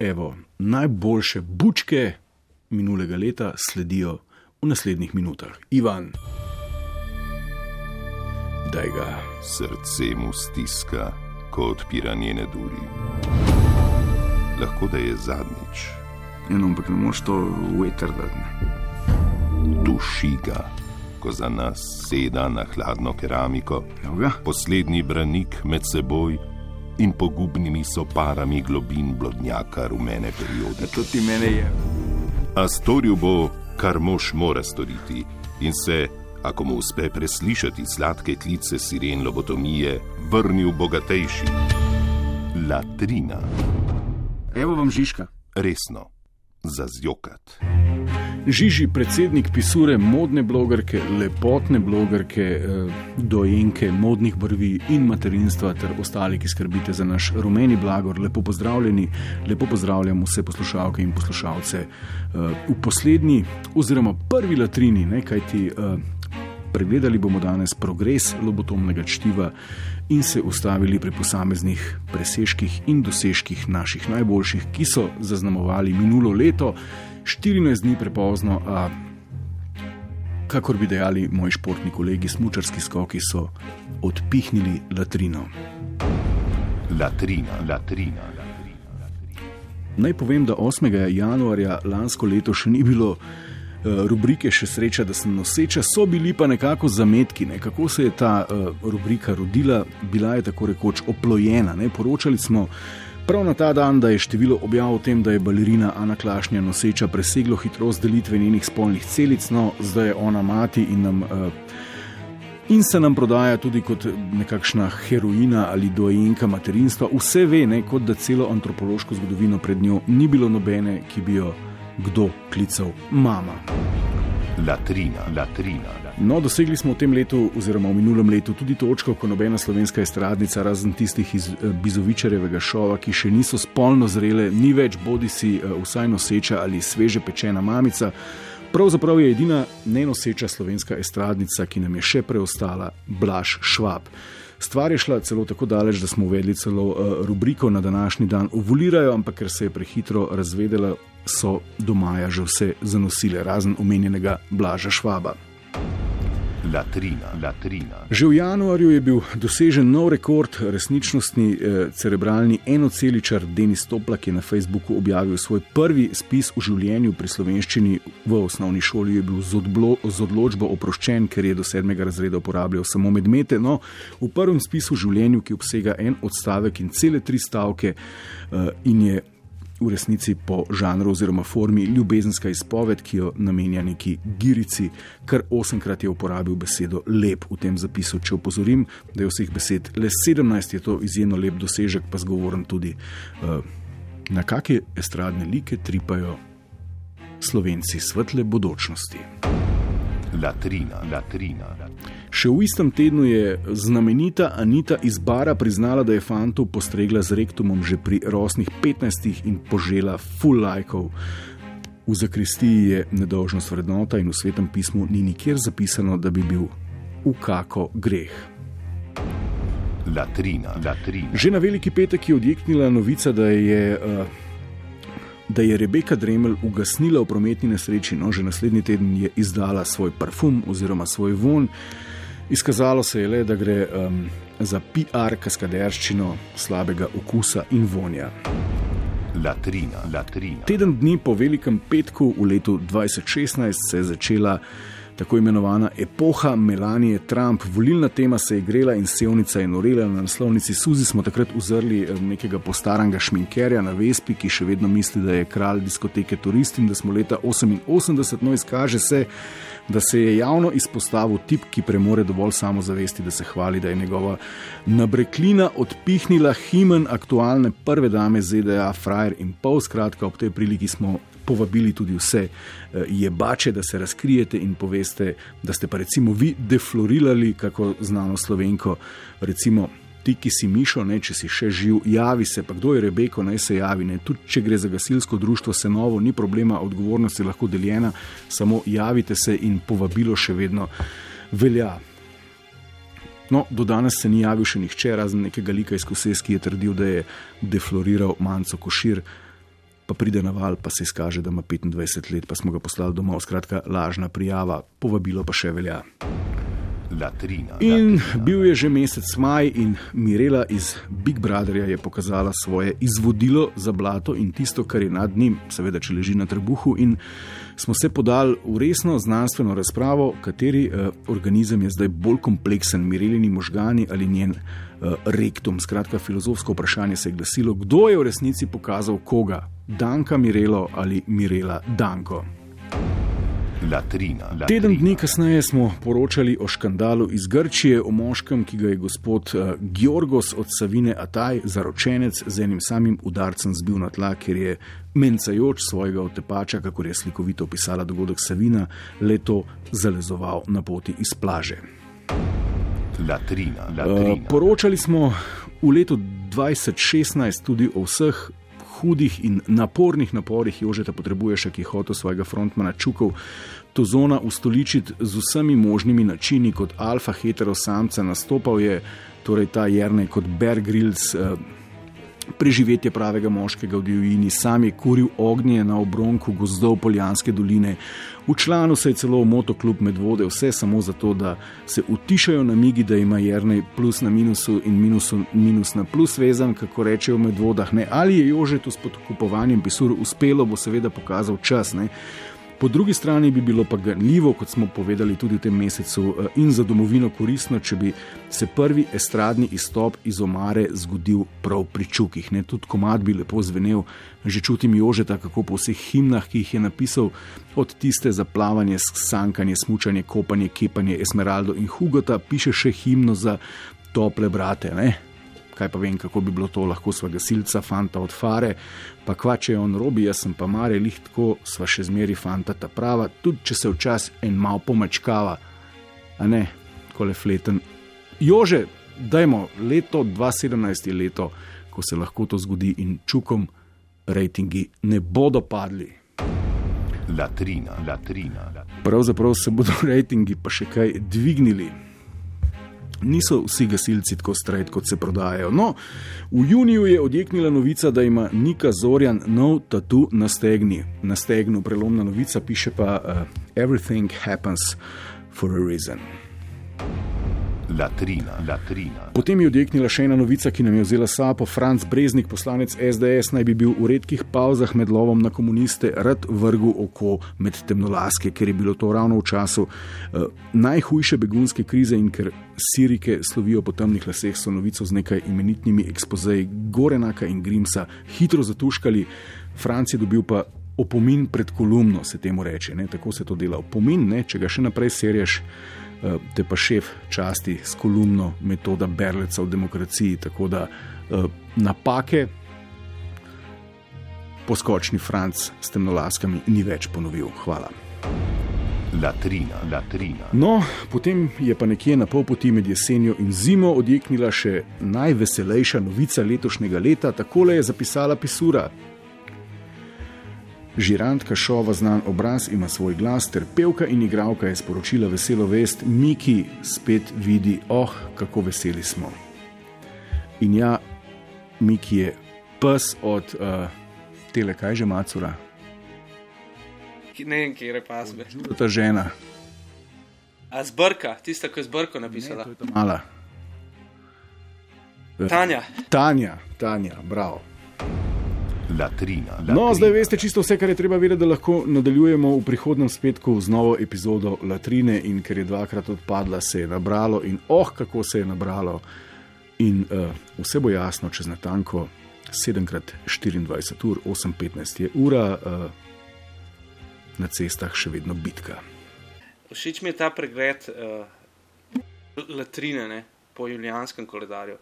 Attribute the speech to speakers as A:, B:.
A: evo, najboljše bučke minulega leta sledijo v naslednjih minutah. Ivan, daj ga.
B: Srce mu stiska, ko odpira njene duri. Lahko da je zadnjič,
C: Eno, ampak ne moreš to veter dati.
B: duši ga, ko za nas seda na hladno keramiko,
C: Evo ga.
B: poslednji branik med seboj in pogubnimi soparami globin blodnjaka rumene periode.
C: To ti mene je.
B: A storil bo, kar mož mora storiti, in se, ako mu uspe preslišati sladke klice siren lobotomije, vrnil bogatejši. Latrina,
C: Evo vam Žižka.
B: resno, za zjokat.
A: Žiži, predsednik pisure, modne blogerke, lepotne blogerke, eh, dojenke modnih brvi in materinstva, ter ostali, ki skrbite za naš rumeni blagor. Lepo pozdravljeni, lepo pozdravljam vse poslušalke in poslušalce eh, v poslednji, oziroma prvi latrini, ne, kajti eh, pregledali bomo danes progres lobotomnega čtiva in se ustavili pri posameznih presežkih in dosežkih naših najboljših, ki so zaznamovali minulo leto. 14 dni prepozno, a kakor bi dejali moji športni kolegi, smočarski skoki so odpihnili latrino.
B: Latrina, latrina.
A: Naj povem, da 8. januarja lansko leto še ni bilo eh, rubrike Še sreča, da sem noseča, so bili pa nekako zametki, ne? kako se je ta uh, rubrika rodila, bila je tako rekoč oplojena. Ne? Poročali smo prav na ta dan, da je število objav o tem, da je balerina Ana Klašnja noseča preseglo hitrost delitve njenih spolnih celic, no zdaj je ona mati in nam. Uh, In se nam prodaja tudi kot nekakšna heroina ali dojenka materinstva. Vse ve, ne, kot da celo antropološko zgodovino pred njo ni bilo nobene, ki bi jo kdo klical mama.
B: Latrina, latrina.
A: No, dosegli smo v tem letu, oziroma v minulem letu, tudi točko, ko nobena slovenska estradnica, razen tistih iz eh, Bizovičarjevega šova, ki še niso spolno zrele, ni več bodi si eh, vsaj noseča ali sveže pečena mamica. Pravzaprav je edina nenoseča slovenska estradnica, ki nam je še preostala, Blaž Švab. Stvar je šla celo tako daleč, da smo uvedli celo uh, rubriko na današnji dan ovulirajo, ampak ker se je prehitro razvedela, so do maja že vse zanosile, razen omenjenega Blaža Švaba.
B: Latrina, latrina.
A: Že v januarju je bil dosežen nov rekord, resničnostni eh, cerebralni enoceličar Denis Toplak je na Facebooku objavil svoj prvi spis v življenju pri slovenščini. V osnovni šoli je bil z, odblo, z odločbo oproščen, ker je do sedmega razreda uporabljal samo medmete. No, v prvem spisu v življenju, ki obsega en odstavek in cele tri stavke eh, in je v resnici po žanru oziroma formi ljubezenska izpoved, ki jo namenja neki girici, kar osemkrat je uporabil besedo lep v tem zapisu. Če opozorim, da je vseh besed le 17, je to izjemno lep dosežek, pa zgovoren tudi, uh, na kakšne estradne like tripajo slovenci svetle bodočnosti.
B: Latrina, latrina.
A: Še v istem tednu je znamenita Anita iz Bara priznala, da je fantu postregla z rektumom že pri rosnih 15 in požela full lajkov. V zakristiji je nedolžnost vrednota in v svetem pismu ni nikjer zapisano, da bi bil v kako greh.
B: Latrina, latrina.
A: Že na veliki petek je odjeknila novica, da je. Uh, Da je Rebeka Dremelj ugasnila v prometni nesreči, no, že naslednji teden je izdala svoj parfum oziroma svoj von. Izkazalo se je le, da gre um, za PR kaskaderščino slabega okusa in vonja.
B: Latrina, latrina.
A: Teden dni po velikem petku v letu 2016 se je začela tako imenovana epoha Melanije Trump. Volilna tema se je grela in sevnica je norela. Na naslovnici Suzi smo takrat uzrli nekega postaranga šminkerja na Vespi, ki še vedno misli, da je kralj diskoteke turist in da smo leta 88, no izkaže se, da se je javno izpostavil tip, ki premore dovolj samozavesti, da se hvali, da je njegova nabreklina odpihnila himen aktualne prve dame ZDA, frajer in pol. Skratka, ob tej priliki smo povabili tudi vse jebače, da se razkrijete in poveste, da ste pa recimo vi deflorirali kako znano slovenko, recimo. Ti, ki si mišo, ne, če si še živ, javi se, pa kdo je Rebeko, naj se javi. Ne. Tudi če gre za gasilsko društvo, se novo, ni problema, odgovornost je lahko deljena, samo javite se in povabilo še vedno velja. No, do danes se ni javil še nihče, razen nekega lika iz Koses, ki je trdil, da je defloriral manjco košir. pa pride na val, pa se izkaže, da ima 25 let, pa smo ga poslali domov. Skratka, lažna prijava, povabilo pa še velja.
B: Latrina.
A: In
B: latrina.
A: bil je že mesec maj, in Mirela iz Big Brotherja je pokazala svoje izvodilo za blato in tisto, kar je nad njim, seveda, če leži na trebuhu. In smo se podali v resno znanstveno razpravo, kateri uh, organizem je zdaj bolj kompleksen, Mirelini možgani ali njen uh, rektum. Skratka, filozofsko vprašanje se je glasilo, kdo je v resnici pokazal koga, Danka Mirelo ali Mirela Danko.
B: Latrina. latrina.
A: Teden dni kasneje smo poročali o škandalu iz Grčije, o moškem, ki ga je gospod uh, Georgos od Savine Ataj, zaročenec, z enim samim udarcem zbil na tla, ker je mencajoč svojega otepača, kako je slikovito opisala dogodek Savina, leto zalezoval na poti iz plaže.
B: Latrina.
A: Uh,
B: Latrina.
A: poročali smo v letu 2016 tudi o vseh hudih in napornih naporih Jožeta Potrebuješ, ki je hotel svojega frontmana Čukov to zona ustoličiti z vsemi možnimi načini, kot alfa heterosamca. Nastopal je torej ta Jrnej kot Bear Grylls. Uh, Preživetje pravega moškega v divjini, sam je kuril ognje na obronku gozdov Poljanske doline, v članu se je celo motoklub Medvode, vse samo zato, da se utišajo namigi, da ima Jrnej plus na minusu in minusu, minus na plus vezan, kako rečejo v Medvodah. Ne? Ali je Jožetu s podkupovanjem pisur uspelo, bo seveda pokazal čas. Ne? Po drugi strani bi bilo pa ganljivo, kot smo povedali tudi v tem mesecu, eh, in za domovino koristno, če bi se prvi estradni izstop iz omare zgodil prav pri čukih. Ne? Tudi komad bi lepo zvenel, že čutim Jožeta, kako po vseh himnah, ki jih je napisal, od tiste za plavanje, sankanje, smučanje, kopanje, kepanje, Esmeraldo in Hugota, piše še himno za tople brate. Ne? Kaj pa vem, kako bi bilo to lahko sva gasilca, fanta od fare, pa kva če je on robi, jaz sem pa mare, lih tako sva še zmeri fanta ta prava, tudi če se včasih en mal pomačkava, a ne, kole fleten. Jože, dajmo, leto 2017 je leto, ko se lahko to zgodi in čukom rejtingi ne bodo padli.
B: Latrina. Latrina.
A: Pravzaprav se bodo rejtingi pa še kaj dvignili niso vsi gasilci tako strajt, kot se prodajajo. No, v juniju je odjeknila novica, da ima Nika Zorjan nov tatu na stegni. Na stegnu prelomna novica piše pa: uh, Everything happens for a reason.
B: Latrina. Latrina.
A: Potem je odjeknila še ena novica, ki nam je vzela sapo. Franz Breznik, poslanec SDS, naj bi bil v redkih pauzah med lovom na komuniste rad vrgel oko med temnolaske, ker je bilo to ravno v času uh, najhujše begunske krize in ker sirike slovijo po temnih laseh, so novico z nekaj imenitnimi ekspozeji Gorenaka in Grimsa hitro zatuškali. Franc je dobil pa opomin pred kolumno, se temu reče. Ne? Tako se to dela. Opomin, ne? če ga še naprej serješ te pa šef časti s kolumno metoda Berleca v demokraciji. Tako da napake poskočni Franc s temnolaskami ni več ponovil. Hvala.
B: Latrina. Latrina.
A: No, potem je pa nekje na pol poti med jesenjo in zimo odjeknila še najveselejša novica letošnjega leta. Takole je zapisala Pisura. Žirantka šova znan obraz ima svoj glas, ter pevka in igralka je sporočila veselo vest, Miki spet vidi, oh, kako veseli smo. In ja, Miki je pes od uh, tele, kaj že macura.
D: Ne vem, kje je pasme.
A: Ta žena.
D: A zbrka, tista, ki je zbrko napisala.
A: Ne, to je ta mala.
D: Tanja.
A: Tanja, Tanja, bravo.
B: Latrina.
A: No,
B: Latrina.
A: zdaj veste čisto vse, kar je treba vedeti, da lahko nadaljujemo v prihodnem spetku z novo epizodo Latrine. In ker je dvakrat odpadla, se je nabralo in oh, kako se je nabralo. In uh, vse bo jasno čez natanko 7x24 ur, 8:15 je ura, uh, na cestah še vedno bitka.
D: Všeč mi je ta pregled uh, latrine ne, po julijanskem koledarju.